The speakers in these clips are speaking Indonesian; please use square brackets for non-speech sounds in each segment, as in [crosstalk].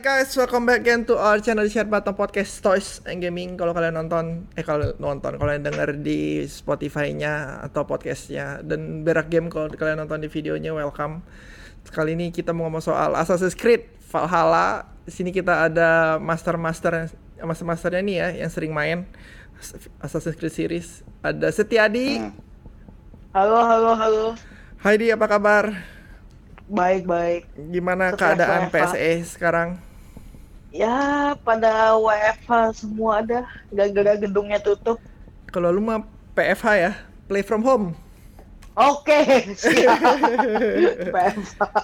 Hai guys, welcome back again to our channel di Share Button Podcast Toys and Gaming. Kalau kalian nonton, eh kalau nonton, kalau kalian denger di Spotify-nya atau podcastnya dan berak game kalau kalian nonton di videonya, welcome. Kali ini kita mau ngomong soal Assassin's Creed Valhalla. Di sini kita ada master-master master-masternya nih ya yang sering main Assassin's Creed series. Ada Setiadi. Halo, halo, halo. Hai Di, apa kabar? Baik, baik. Gimana Setelah keadaan. PSE sekarang? Ya, pada WFH semua ada. Gara-gara gedungnya tutup. Kalau lu mah PFH ya, play from home. Oke, siap. [laughs] PFH.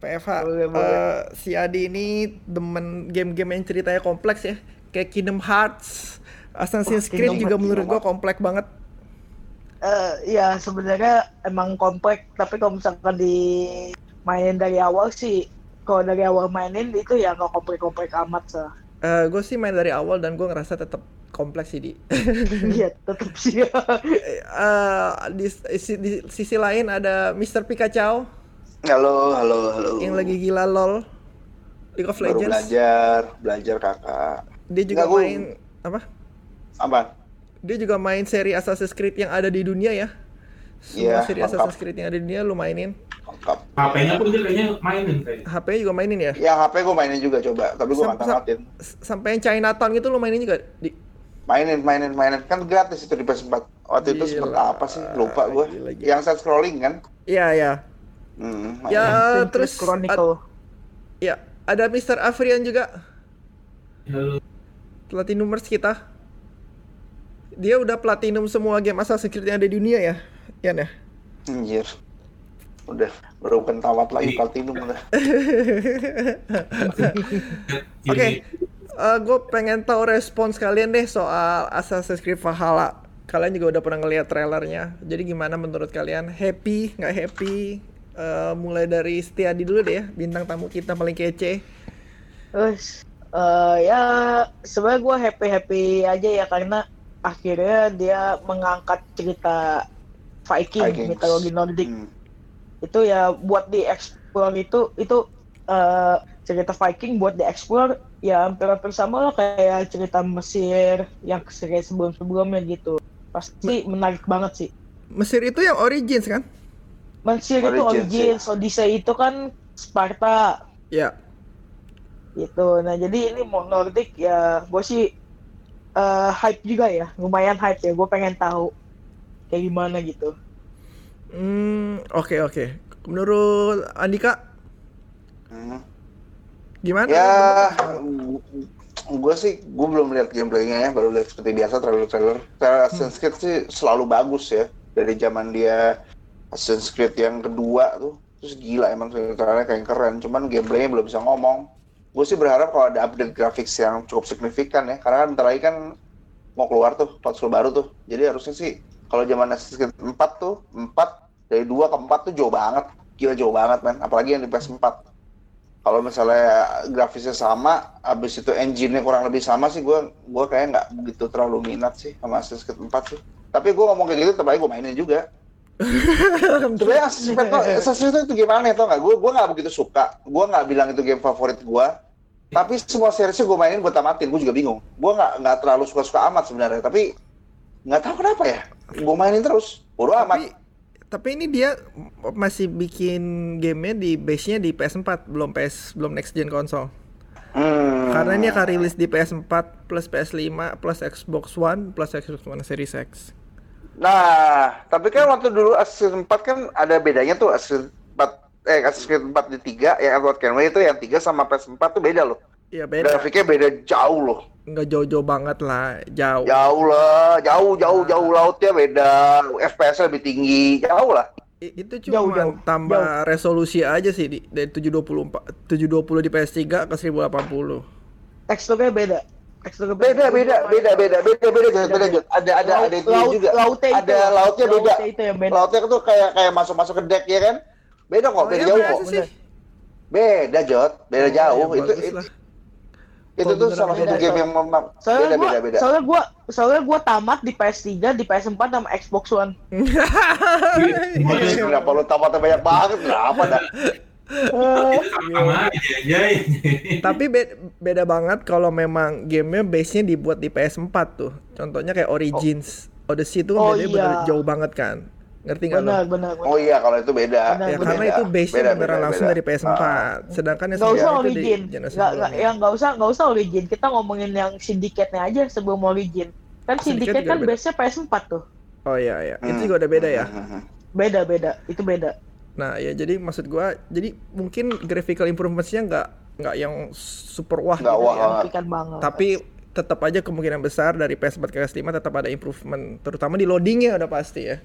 PFH. Boleh, boleh. eh, si Adi ini demen game-game yang ceritanya kompleks ya, kayak Kingdom Hearts, Assassin's Creed Kingdom juga Hearts, menurut gua kompleks banget. Eh, ya, sebenarnya emang komplek. Tapi kalau misalkan dimainin dari awal sih, kalau dari awal mainin itu ya nggak komplek-komplek amat sih. Eh gue sih main dari awal dan gue ngerasa tetap kompleks sih di. [laughs] Iya, tetap sih. Eh, di, si- di sisi lain ada Mr. Pikachu Halo, halo, halo. yang lagi gila lol League of Baru Legends. belajar, belajar kakak. Dia juga Nggak, main apa? Apa? Dia juga main seri Assassin's Creed yang ada di dunia ya. Semua Iya, seri lengkap. Assassin's Creed yang ada di dunia lu mainin. Lengkap. HP-nya pun dia kayaknya mainin kayaknya. HP juga mainin ya? Yang HP gue mainin juga coba, tapi gue nggak sam- tamatin. Sampai yang Chinatown gitu lu mainin juga di Mainin, mainin, mainin. Kan gratis itu di PS4. Waktu itu Gila. sempet apa sih? Lupa gue. Gila, gila. Yang side scrolling kan? Iya ya. Hmm, Ya terus Chronicle. ad- ya ada Mr. Afrian juga Halo. Platinumers kita. Dia udah platinum semua game Assassin's Creed yang ada di dunia ya. Yan ya. Anjir. Udah, baru bukan tamat lagi platinum udah. [laughs] Oke. gue pengen tahu respons kalian deh soal Assassin's Creed Valhalla. Kalian juga udah pernah ngeliat trailernya. Jadi gimana menurut kalian? Happy? Nggak happy? Eh, mulai dari Setiadi dulu deh ya, bintang tamu kita paling kece. Terus eh, ya sebenarnya gue happy happy aja ya karena akhirnya dia mengangkat cerita Viking, Vikings. mitologi Nordik Hmm. itu ya buat dieksplor itu itu eh, cerita Viking buat dieksplor ya hampir-hampir sama lah kayak cerita Mesir yang seri sebelum-sebelumnya gitu pasti menarik banget sih Mesir itu yang Origins kan? Mesir itu Origins, Origins, Odyssey itu kan Sparta Ya. gitu. Nah jadi ini mau Nordic ya gue sih eh, hype juga ya, lumayan hype ya. Gue pengen tahu kayak gimana gitu. Hmm, oke oke. Menurut Andika Hmm. gimana? Ya, gue sih gue belum lihat gameplaynya ya, baru lihat seperti biasa trailer-trailer. Trailer Assassin's Creed sih selalu bagus ya dari zaman dia Assassin's Creed yang kedua tuh, terus gila emang trailernya kayak keren. Cuman gameplaynya belum bisa ngomong. Gue sih berharap kalau ada update graphics yang cukup signifikan ya, karena kan bentar lagi kan mau keluar tuh konsol baru tuh. Jadi harusnya sih kalau zaman Assassin's Creed 4 tuh 4 dari 2 ke 4 tuh jauh banget. Gila jauh banget man, apalagi yang di PS4 kalau misalnya grafisnya sama, abis itu engine-nya kurang lebih sama sih, gue gue kayak nggak begitu terlalu minat sih sama Assassin's Creed 4 sih. Tapi gue ngomong kayak gitu, tapi gue mainin juga. [laughs] Sebenarnya Assassin's Creed tuh, Assassin's Creed itu gimana ya, tau nggak? Gue gue nggak begitu suka. Gue nggak bilang itu game favorit gue. Tapi semua seriesnya gue mainin, gue tamatin. Gue juga bingung. Gue nggak nggak terlalu suka-suka amat sebenarnya. Tapi nggak tahu kenapa ya. Gue mainin terus. Bodo tapi amat. tapi ini dia masih bikin gamenya di base-nya di PS4 belum PS belum next gen konsol Hmm. karena ini akan rilis di PS4 plus PS5 plus Xbox One plus Xbox One Series X Nah, tapi kan waktu dulu Assassin's 4 kan ada bedanya tuh Assassin's 4 eh Assassin's Creed 4 di 3 yang Edward Kenway itu yang 3 sama PS4 tuh beda loh. Iya beda Grafiknya beda jauh loh. nggak jauh-jauh banget lah jauh Jauh lah, jauh jauh jauh lautnya beda, FPS lebih tinggi, jauh lah. I- itu cuma Jauh, jauh, tambah resolusi aja sih di, dari 720 720 di PS3 ke 1080 Teksturnya beda. Teksturnya Beda beda beda beda beda beda beda beda Jod. Ada ada ada itu Laut- juga. lautnya itu. Ada lautnya beda. Lautnya itu yang beda. Lautnya tuh kayak kayak masuk masuk ke deck ya kan? Beda kok, beda iya, jauh kok. sih? Beda Jod, beda Oh, jauh. ya itu itu. Itu tuh salah satu game yang mem- Soalnya beda gua, beda beda. soalnya gua, soalnya gua tamat di PS3, di PS4 sama Xbox One. [laughs] Kenapa lu tamatnya banyak banget? Kenapa dah? Aja. Tapi be- beda banget kalau memang gamenya base-nya dibuat di PS4 tuh. Contohnya kayak Origins, Odyssey itu Oh, bedanya bener iya. jauh banget kan. Ngerti nggak lo? benar benar benar. Oh iya kalau itu beda. Benar, Ya benar. karena itu base-nya Beda, beda, langsung beda. dari PS4. Ah. Sedangkan yang Nggak usah itu origin, generasi nggak nggak sebelumnya. ya nggak usah nggak usah origin. Kita ngomongin yang syndicate-nya aja sebelum origin. Kan Syndicate syndicate juga kan beda. base-nya PS4 tuh. Oh iya iya. Itu Hmm. juga udah beda ya. Hmm, hmm, hmm. Beda beda, itu beda. Nah, ya jadi maksud gua jadi mungkin graphical improvements-nya nggak nggak yang super wah Nggak gitu wah ya. banget. Signifikan banget. Tapi tetap aja kemungkinan besar dari PS4 ke PS5 tetap ada improvement, terutama di loadingnya udah pasti ya.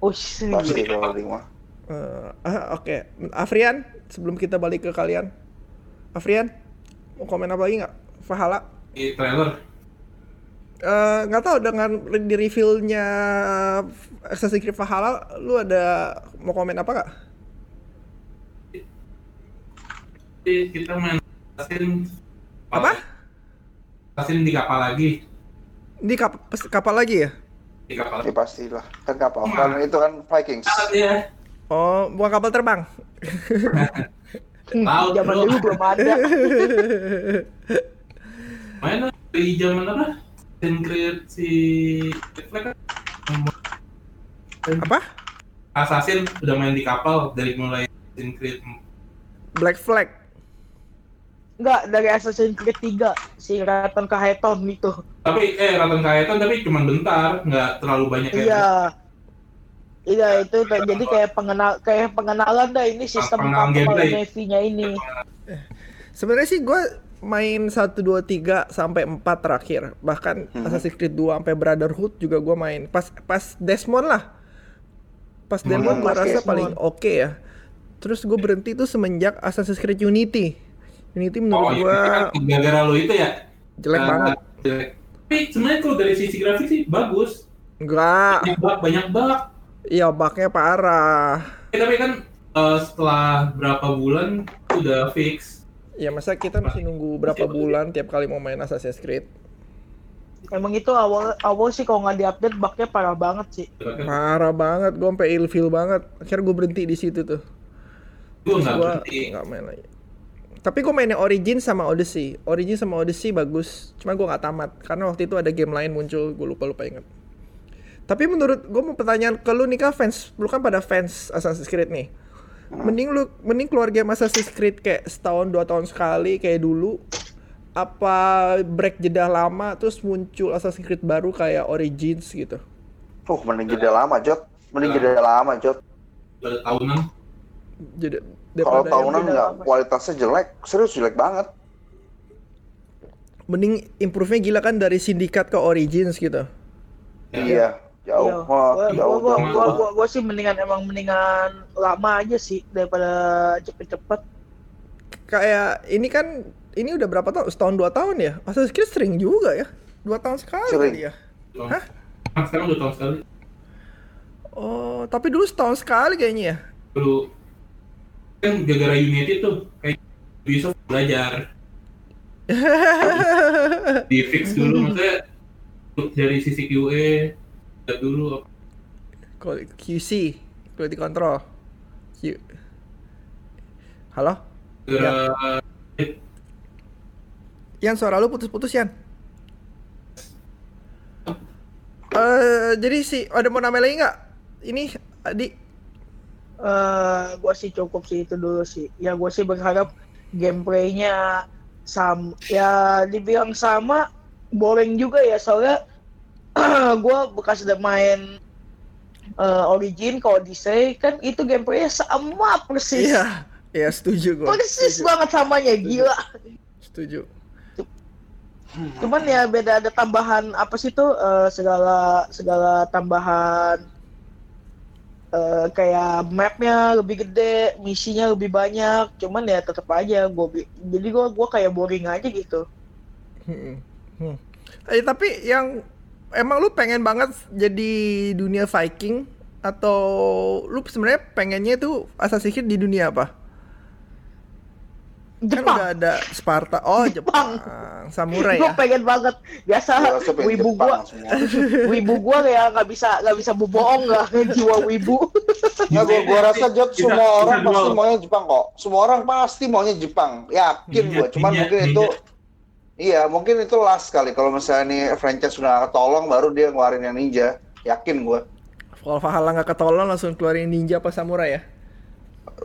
Ush, Pasti kalau lima. Eh, ah, oke, Afrian, sebelum kita balik ke kalian, Afrian, mau komen apa lagi nggak? Fahala? Di trailer. Eh, nggak tahu dengan di reveal-nya Assassin's Creed Valhalla, lu ada mau komen apa nggak? Kita main Assassin. Apa? Assassin di kapal lagi. Di kap- kapal lagi ya? Di kapal. Ya pastilah. Kan kapal. Kan itu kan Vikings. Ya. Oh, bukan kapal terbang. Tahu, zaman bro. dulu belum ada. [laughs] Main lah di zaman apa? Creed si Flag kan? apa? Assassin udah main di kapal dari mulai Creed Black Flag. Enggak, dari Assassin's Creed 3 si Raton Kaheton itu. tapi eh Raton Kaeton tapi cuma bentar nggak terlalu banyak kayak Iya. Iya itu kayak- jadi kayak pengenal kayak pengenalan dah ini sistem Pengenalan kapal. Navy-nya ini. Sebenarnya sih gue main 1 2 3 sampai 4 terakhir. Bahkan Hmm. Assassin's Creed 2 sampai Brotherhood juga gue main. Pas pas Desmond lah. Pas Hmm, Desmond gue pas rasa Desmond. paling oke ya. Terus gue berhenti tuh semenjak Assassin's Creed Unity. Unity oh menurut iya gue kan gara-gara lo itu ya jelek eh, banget. jelek. tapi sebenarnya kalau dari sisi grafik sih bagus Enggak. banyak bug banyak bug Iya bugnya parah. Eh, tapi kan eh, setelah berapa bulan udah fix Ya masa kita masih nunggu berapa bulan tiap kali mau main Assassin's Creed. Emang itu awal awal sih kalau nggak diupdate bugnya parah banget sih. Parah banget, gue sampai ilfeel banget. Akhirnya gue berhenti di situ tuh. gue nggak gua berhenti nggak main lagi. Tapi gue mainnya Origin sama Odyssey. Origin sama Odyssey bagus. Cuma gue nggak tamat karena waktu itu ada game lain muncul. Gue lupa lupa inget. Tapi menurut gue mau pertanyaan ke lu nih kan fans, lu kan pada fans Assassin's Creed nih. Mending lu mending keluar game Assassin's Creed kayak setahun dua tahun sekali kayak dulu. Apa break jeda lama terus muncul Assassin's Creed baru kayak Origins gitu. Tuh mending jeda lama Jot. Mending jeda lama Jot. pada tahunan Jadi Kalau tahunan nggak kualitasnya jelek, serius jelek banget. mending improve-nya gila kan dari Syndicate ke Origins gitu. Iya, jauh. Iya. Wah, Gua, jauh, gua, jauh. gua, gua, gua sih mendingan emang mendingan lama aja sih daripada cepet-cepet. kayak ini kan ini udah berapa tahun? Setahun dua tahun ya? Assassin's Creed sering juga ya? Dua tahun sekali Sering. ya? Tahun- Hah? Sekarang udah tahun sekali Oh, tapi dulu setahun sekali kayaknya ya? dulu kan gara-gara Unity tuh kayak Ubisoft belajar [laughs] di fix dulu maksudnya dari sisi QA lihat dulu QC, Quality Control. Q. Halo? gara Yan, suara lu putus-putus, Yan. Eh, jadi sih, ada mau nambahin lagi nggak? Ini, Adi, eh gua sih cukup sih itu dulu sih. Ya gua sih berharap gameplaynya sam ya dibilang sama boring juga ya soalnya [clears throat] gua bekas udah main eh, Origin ke Odyssey kan itu gameplaynya sama persis. Iya, iya setuju gue. Persis banget samanya gila. Setuju. Cuman ya beda ada tambahan apa sih tuh eh, segala segala tambahan eh, kayak mapnya lebih gede, misinya lebih banyak. Cuman ya tetap aja gue jadi gue gua kayak boring aja gitu. Hmm. Hmm. Eh, tapi yang emang lu pengen banget jadi dunia Viking atau lu sebenarnya pengennya itu Assassin's Creed di dunia apa? Kan Jepang. udah ada Sparta. Oh, Jepang. Jepang. Samurai Gue ya. pengen banget. Biasa [laughs] wibu gua, semua. wibu gua ya nggak bisa nggak bisa bohong lah [laughs] jiwa wibu. Nggak, gua, gua rasa Jod semua orang pasti maunya Jepang kok. Semua orang pasti maunya Jepang. Yakin gua. Cuman ninja- mungkin ninja. itu Iya, mungkin itu last kali. Kalau misalnya nih franchise sudah nggak ketolong, baru dia ngeluarin yang ninja. Yakin gua. Kalau Valhalla nggak ketolong langsung keluarin ninja apa samurai ya.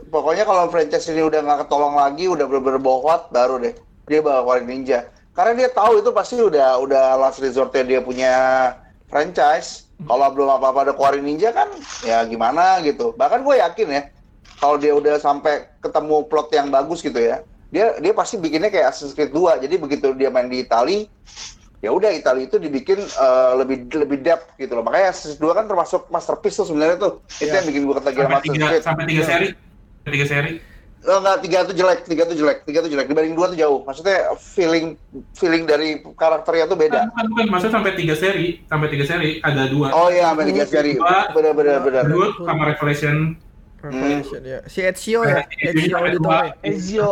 Pokoknya kalau franchise ini udah nggak ketolong lagi, udah bener-bener bohwat, baru deh dia bakal keluarin ninja. Karena dia tahu itu pasti udah udah last resortnya dia punya franchise. Kalau belum apa-apa ada keluarin ninja kan, ya gimana gitu. Bahkan gue yakin ya, kalau dia udah sampai ketemu plot yang bagus gitu ya, dia dia pasti bikinnya kayak Assassin's Creed 2. Jadi begitu dia main di Itali, ya udah Itali itu dibikin eh, lebih lebih depth gitu loh. Makanya Assassin's 2 kan termasuk masterpiece tuh sebenarnya tuh. Itu Iya. yang bikin gue ketagihan sampai Assassin's tiga Creed. sampai tiga seri tiga seri Oh, enggak, tiga itu jelek, tiga itu jelek, tiga itu jelek. Dibanding dua tuh jauh. Maksudnya feeling feeling dari karakternya tuh beda. bukan bukan maksudnya sampai tiga seri sampai tiga seri ada dua Oh iya, sampai tiga seri. Dua. Bener, bener, bener. dua sama Revelation Revelation ya. Si Ezio ya. Ezio Auditore. Ezio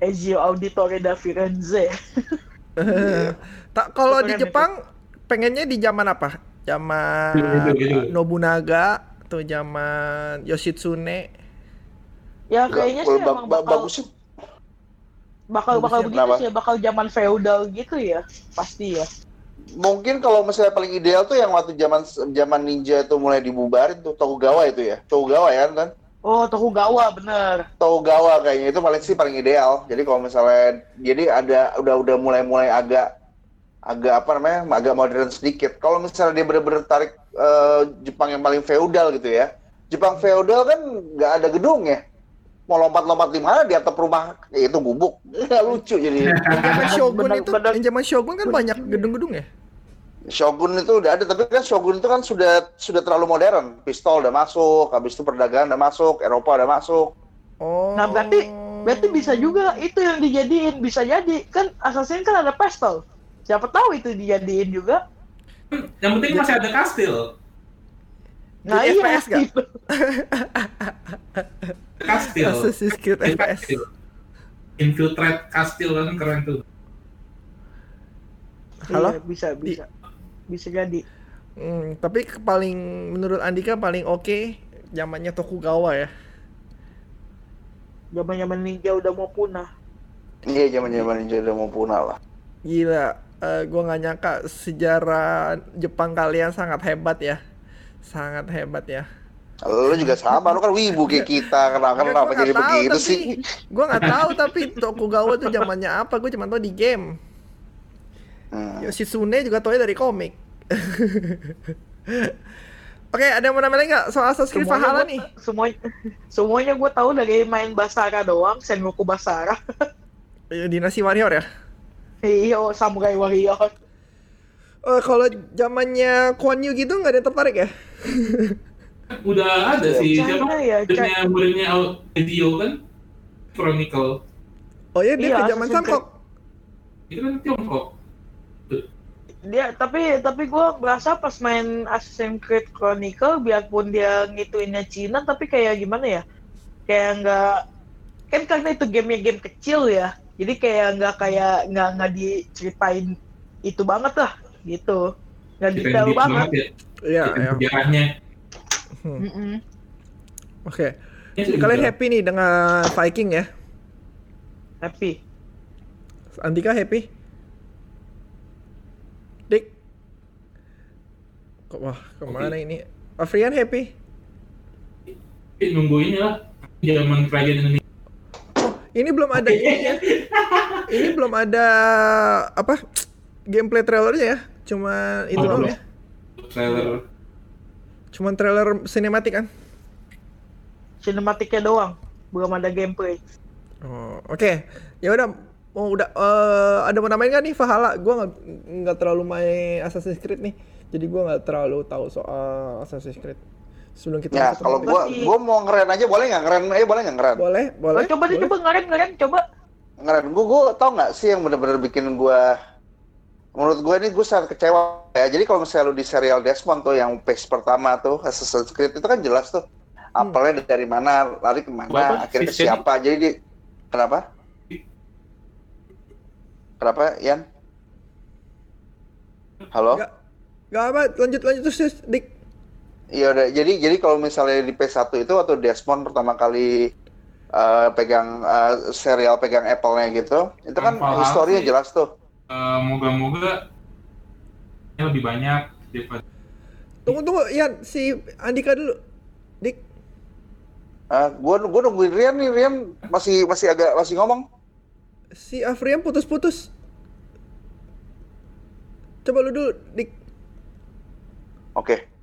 Ezio Auditore da Firenze. [laughs] Tak kalau di Jepang pengennya di zaman apa? Zaman. Nobunaga atau zaman Yoshitsune. Ya kayaknya sih Ba- emang ba- bakal bagus sih. bakal bakal begitu kenapa? sih, bakal zaman feodal gitu ya, pasti ya. Mungkin kalau misalnya paling ideal tuh yang waktu zaman zaman ninja itu mulai dibubarin tuh Tokugawa itu ya. Tokugawa ya kan? Oh, Tokugawa bener. Tokugawa kayaknya itu paling sih paling ideal. Jadi kalau misalnya jadi ada udah udah mulai-mulai agak agak apa namanya agak modern sedikit. Kalau misalnya dia bener-bener tarik eh, Jepang yang paling feodal gitu ya. Jepang feodal kan nggak ada gedung ya. Mau lompat-lompat di mana di atap rumah ya itu gubuk. Nggak lucu jadi. [laughs] Yang zaman Shogun itu, zaman Shogun kan banyak gedung-gedung ya. Shogun itu udah ada tapi kan Shogun itu kan sudah sudah terlalu modern. Pistol udah masuk, habis itu perdagangan udah masuk, Eropa udah masuk. Oh. Nah, berarti- Berarti bisa juga itu yang dijadiin, bisa jadi. Kan Assassin kan ada pistol. Siapa tahu itu dijadiin juga. [clears throat] yang penting masih ada kastil Nah, iya. FPS gitu. [laughs] kastil Assassin's Creed FPS. kastil. infiltrate kastil kan keren tuh Halo? Iya, bisa, bisa. Bisa jadi. Hmm, tapi paling menurut Andika paling oke zamannya Tokugawa ya. Zaman-zaman ninja udah mau punah. Iya zaman-zaman ninja udah mau punah lah. Gila, eh, gua nggak nyangka sejarah Jepang kalian sangat hebat ya. Sangat hebat ya. Lu juga sama, lu kan wibu kayak kita, kenapa kenapa jadi tahu, begitu tapi- sih? Gua nggak tahu tapi Tokugawa tuh zamannya apa, gue cuma tahu di game. Hmm. Yoshitsune juga tahu dari komik. [laughs] Oke, ada yang mau nambahin nggak soal Assassin's Creed Valhalla gua- nih? Semuanya, [laughs] semuanya gue tahu dari main Basara doang, Sengoku Basara. [laughs] Eh, Dinasti Warrior ya? Iya, Samurai Warrior. Eh, kalau zamannya Kuan Yu gitu nggak ada yang tertarik ya? [laughs] udah ada Iya. sih China siapa ya, muridnya muridnya Ezio kan Chronicle Oh iya dia Iya, ke zaman Samkok. itu kan Tiongkok Dia tapi tapi gue merasa pas main Assassin's Creed Chronicle biarpun dia ngituinnya Cina tapi kayak gimana ya? Kayak nggak kan karena itu gamenya game kecil ya. Jadi kayak nggak kayak nggak nggak diceritain itu banget lah gitu. Nggak detail banget. banget ya Iya, sejarahnya Hmm. Oke. Ya, Jadi sih, kalian happy nih dengan Viking ya? Happy. Andika happy? Dik? Kok wah ke mana ini? Afrian happy? Nunggu ini lah zaman kerajaan Indonesia Ini belum ada ini ya? Ini belum ada apa? Gameplay trailernya ya? Cuma itu Oh, doang ya? trailer Cuman trailer sinematik kan? Sinematiknya doang. Belum ada gameplay. Oh, oke. Ya udah mau udah eh, ada mau namain nggak nih Valhalla? Gua nggak nggak terlalu main Assassin's Creed nih. Jadi gua nggak terlalu tahu soal Assassin's Creed. Sebelum kita Ya kalau gua Masih- gua mau ngeren aja boleh nggak ngeren? Eh boleh nggak ngeren? boleh, boleh. Oh, coba deh, boleh. coba ngaren ngaren coba. Ngeren. Gua gua tau nggak sih yang bener-bener bikin gua menurut gua ini gua sangat kecewa ya. Jadi kalau misalnya lu di serial Desmond tuh yang phase pertama tuh Assassin's Creed itu kan jelas tuh apelnya dari mana lari ke mana Apa? akhirnya ke siapa jadi di Kenapa? Kenapa, Yan? Halo? Gak, gak apa, lanjut lanjut terus terus, Dik. Iya udah. Jadi jadi kalau misalnya di PS1 itu waktu Desmond pertama kali eh, pegang eh, serial pegang Apple-nya gitu, itu kan Apple historinya sih. jelas tuh. Eh, moga-moga ya lebih banyak daripada Tunggu tunggu, Ian, si Andika dulu. Dik, Eh, gua gua nungguin Rian nih, Rian masih masih agak masih ngomong. si Afrian putus-putus. Coba lu dulu, Dik. Oke.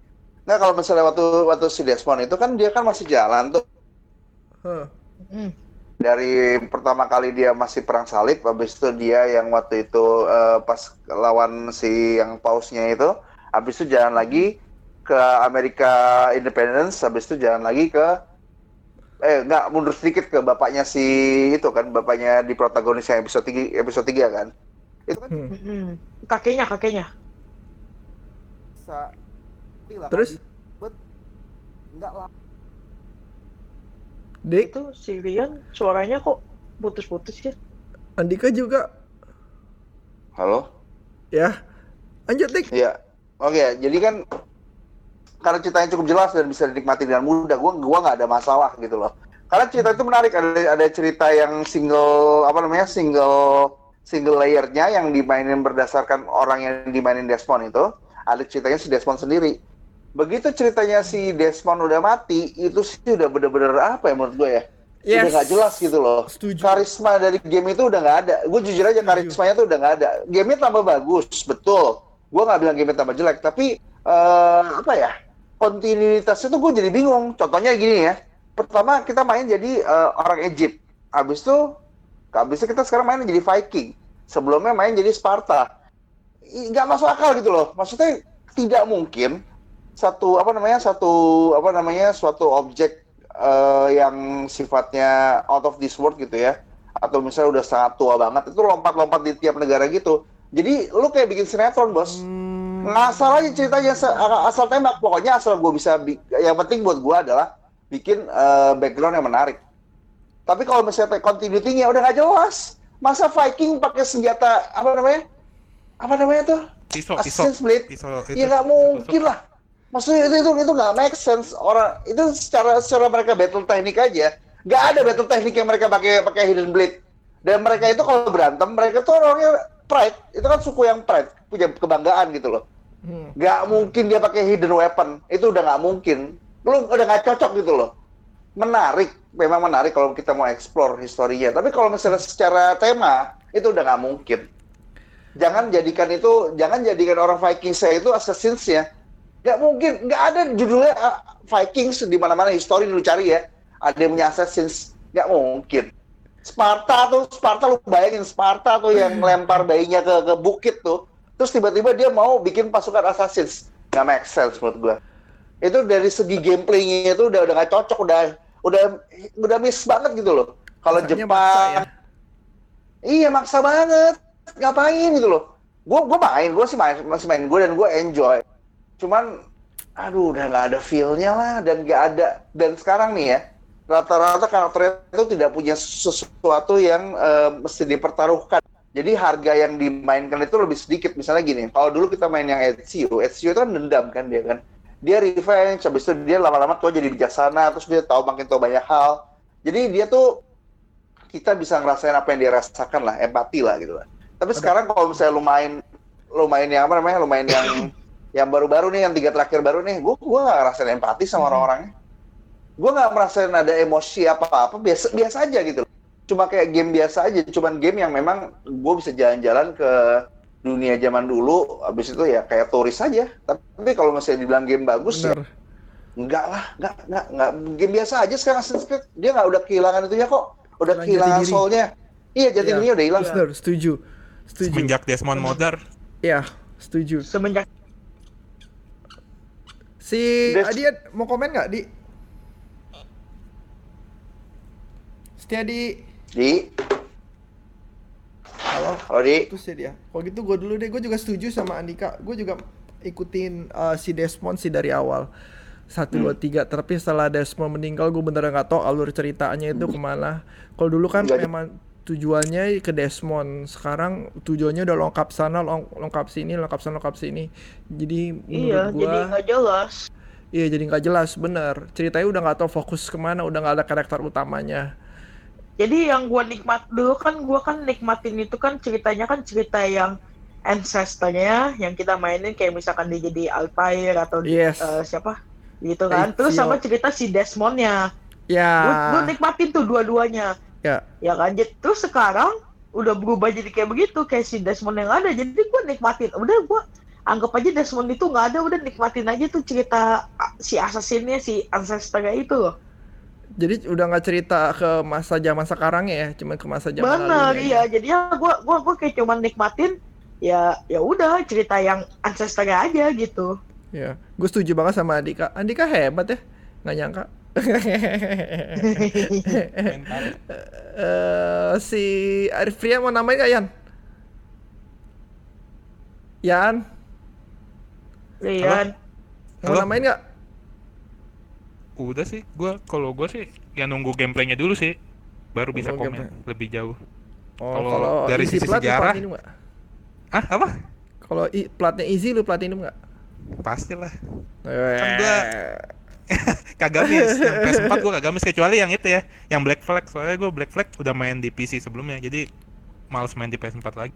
Nah kalau misalnya waktu waktu si Desmond itu kan dia kan masih jalan tuh Hah. Hmm. dari pertama kali dia masih perang salib, habis itu dia yang waktu itu eh, pas lawan si yang pausnya itu, habis itu jalan lagi ke Amerika Independence, habis itu jalan lagi ke eh nggak mundur sedikit ke bapaknya si itu kan, bapaknya di protagonis yang episode 3 episode 3 kan. Itu kan Hmm. Hmm. Kakeknya, kakeknya. Bisa Terus? nggak lah. Dik, Itu si Rian suaranya kok putus-putus ya? Andika juga. Halo? Ya. Lanjut, Dik. Iya. Oke, jadi kan karena ceritanya cukup jelas dan bisa dinikmati dengan mudah, gua gua nggak ada masalah gitu loh. Karena cerita itu menarik, ada ada cerita yang single apa namanya single single layernya yang dimainin berdasarkan orang yang dimainin Desmond itu, ada ceritanya si Desmond sendiri. Begitu ceritanya si Desmond udah mati, itu sih udah bener-bener apa ya menurut gue ya? Udah Yes. nggak jelas gitu loh. Setuju. Karisma dari game itu udah nggak ada. Gue jujur aja Setuju. karismanya tuh udah nggak ada. Gamenya tambah bagus, betul. Gue nggak bilang gamenya tambah jelek, tapi eh, apa ya? Kontinuitasnya tuh gue jadi bingung. Contohnya gini ya. Pertama kita main jadi eh, orang Egypt. Habis itu, habis itu kita sekarang main jadi Viking. Sebelumnya main jadi Sparta. Nggak masuk akal gitu loh. Maksudnya tidak mungkin satu apa namanya satu apa namanya suatu objek eh, yang sifatnya out of this world gitu ya. Atau misalnya udah sangat tua banget itu lompat-lompat di tiap negara gitu. Jadi lu kayak bikin sinetron bos. Hmm. ngasal aja ceritanya asal tembak. Pokoknya asal gue bisa bi- yang penting buat gue adalah bikin eh, background yang menarik. Tapi kalau misalnya continuity-nya udah nggak jelas masa Viking pakai senjata apa namanya? Apa namanya tuh? Pisau, pisau. Assassin's Blade. Pisau itu. ya nggak mungkin lah maksudnya itu itu itu nggak make sense. Orang itu secara secara mereka battle teknik aja. Nggak ada battle teknik yang mereka pakai pakai hidden blade. Dan mereka itu kalau berantem mereka tuh orangnya pride. Itu kan suku yang pride punya kebanggaan gitu loh. Hmm. nggak mungkin dia pakai hidden weapon. Itu udah nggak mungkin. Lu udah nggak cocok gitu loh. Menarik. Memang menarik kalau kita mau explore historinya. Tapi kalau misalnya secara tema itu udah nggak mungkin. Jangan jadikan itu jangan jadikan orang Viking saya itu assassins ya nggak mungkin nggak ada judulnya uh, Vikings di mana-mana histori lu cari ya ada yang punya assassins nggak mungkin Sparta tuh Sparta lu bayangin Sparta tuh yang lempar bayinya ke, ke bukit tuh terus tiba-tiba dia mau bikin pasukan assassins nggak make sense menurut gua itu dari segi gameplaynya itu udah udah nggak cocok udah udah udah miss banget gitu loh kalau Jepang maksa ya. Iya maksa banget. Ngapain gitu loh. Gue gue main, gue sih main masih main gue dan gue enjoy. Cuman aduh udah nggak ada feel-nya lah dan nggak ada dan sekarang nih ya rata-rata karakternya itu tidak punya sesuatu yang eh, mesti dipertaruhkan. Jadi harga yang dimainkan itu lebih sedikit. Misalnya gini, kalau dulu kita main yang Ezio, Ezio itu kan dendam kan dia kan. Dia revenge, habis itu dia lama-lama tuh jadi bijaksana, terus dia tahu makin tahu banyak hal. Jadi dia tuh kita bisa ngerasain apa yang dia rasakan lah, empati lah gitu lah. Tapi sekarang kalau misalnya lu main, lu main yang apa namanya, lu main yang [coughs] yang baru-baru nih, yang tiga terakhir baru nih, gua gua gak ngerasain empati sama orang-orangnya. Gua nggak merasain ada emosi apa-apa, biasa biasa aja gitu. Cuma kayak game biasa aja, cuman game yang memang gue bisa jalan-jalan ke dunia zaman dulu, habis itu ya kayak turis aja. Tapi kalau misalnya dibilang game bagus ya. Enggak lah, enggak, enggak, enggak. Game biasa aja sekarang Assassin's Creed. Dia nggak udah kehilangan itunya kok. Udah Kehilangan kehilangan jati diri. soulnya. Iya, jati Iya. dirinya udah hilang. Bener, setuju. Setuju. Semenjak Desmond Modar, Iya, setuju. Semenjak Si Des- Adian mau komen nggak di? Setia di Di, halo. Kalau di, terus ya dia. Kalau gitu gue dulu deh, gue juga setuju sama Andika. Gue juga ikutin uh, si Desmond sih dari awal. satu dua tiga. Tapi setelah Desmond meninggal gue beneran nggak tahu alur ceritanya itu ke mana. Kalau dulu kan memang tujuannya ke Desmond sekarang tujuannya udah lengkap sana leng- lengkap sini lengkap sana lengkap sini jadi Iya, menurut jadi gua nggak jelas. iya jadi nggak jelas bener ceritanya udah nggak tahu fokus ke mana udah nggak ada karakter utamanya Jadi yang gua nikmat dulu kan gua kan nikmatin itu kan ceritanya kan cerita yang ancestornya yang kita mainin kayak misalkan dia jadi Altair atau Yes. eh, siapa gitu kan. Terus sama cerita si Desmondnya. ya Gua, gua nikmatin tuh dua-duanya. Ya Ya kan. Jadi- Terus sekarang udah berubah jadi kayak begitu kayak si Desmond yang ada. Jadi gua nikmatin. Udah gua anggap aja Desmond itu nggak ada. Udah nikmatin aja tuh cerita ah, si assassinnya si ancestornya itu loh. jadi udah nggak cerita ke masa zaman sekarang ya cuma ke masa zaman lalunya iya. Jadi ya gua gua gua kayak cuman nikmatin ya ya udah cerita yang ancestornya aja gitu. Ya, gue setuju banget sama Andika. Andika hebat ya, nggak nyangka. Eh, si Arifria mau namain gak Yan? Yan, Rian. mau Halo? namain gak? Udah sih, gua kalau gua sih ya nunggu gameplaynya dulu sih, baru bisa Nunggu komen gameplay. lebih jauh. Oh, Kalau dari sisi plat, sejarah-? Ah apa? Kalau i- platnya easy lu platinum nggak? Pastilah. Kan gua- [laughs] Kagak miss, yang PS4 gua kagak miss kecuali yang itu ya, yang Black Flag. Soalnya gua Black Flag udah main di PC sebelumnya, jadi males main di PS4 lagi.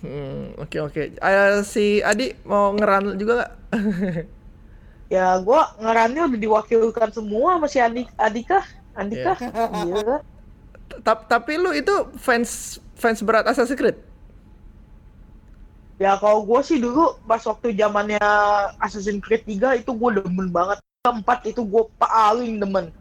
Hmm, oke oke. Eh, si Adi mau ngeran juga nggak? [laughs] Ya gua ngerannya udah diwakilkan semua sama si Andi Adika. Andika. [laughs] Iya. Ta- tapi lu itu fans fans berat Assassin's Creed? Ya kalau gua sih dulu pas waktu zamannya Assassin's Creed 3 itu gua demen banget. Keempat itu gua paling demen.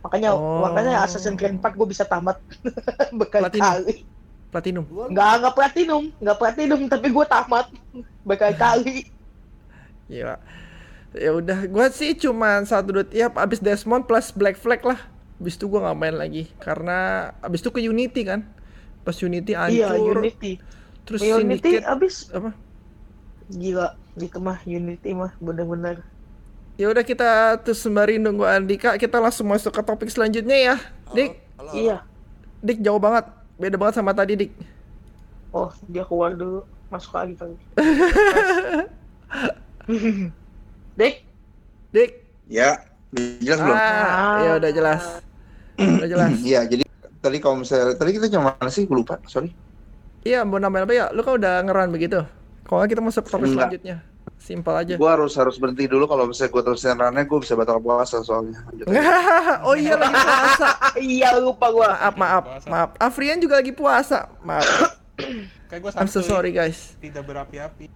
Makanya Oh. makanya Assassin's Creed 4 gua bisa tamat [laughs] berkali-kali. Platinum. Nggak nggak platinum, nggak platinum tapi gua tamat [laughs] berkali-kali. Iya. Ya udah, gua sih cuma satu dua tiap abis Desmond plus Black Flag lah. Abis itu gua nggak main lagi karena abis itu ke Unity kan. Pas Unity Iya, hancur. Unity. Terus Unity Syndicate abis apa? gila gitu mah Unity mah bener-bener. Ya udah kita terus sembari nunggu Andika, kita langsung masuk ke topik selanjutnya ya. Dik, Iya. Dik jauh banget. Beda banget sama tadi, Dik. Oh, dia keluar dulu, masuk lagi kali. [laughs] Dek, Dik. Ya, jelas belum? Ah, ya udah jelas. Udah jelas. Iya, [clears throat] jadi tadi kalau misalnya tadi kita cuma mana sih? Gue lupa, sorry. Iya, mau nambah apa ya? Lu kan udah ngeran begitu. Kalau kita masuk ke topik Enggak. selanjutnya. Simpel aja. Gue harus harus berhenti dulu kalau misalnya gue terusin runnya gue bisa batal puasa soalnya. [laughs] Oh iya lagi puasa. [laughs] iya lupa gua. Maaf, maaf, maaf. Afrian juga lagi puasa. Maaf. [coughs] Kayak gua I'm so sorry guys. Tidak berapi-api.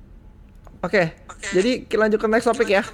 Oke, jadi kita lanjut ke next topik ya.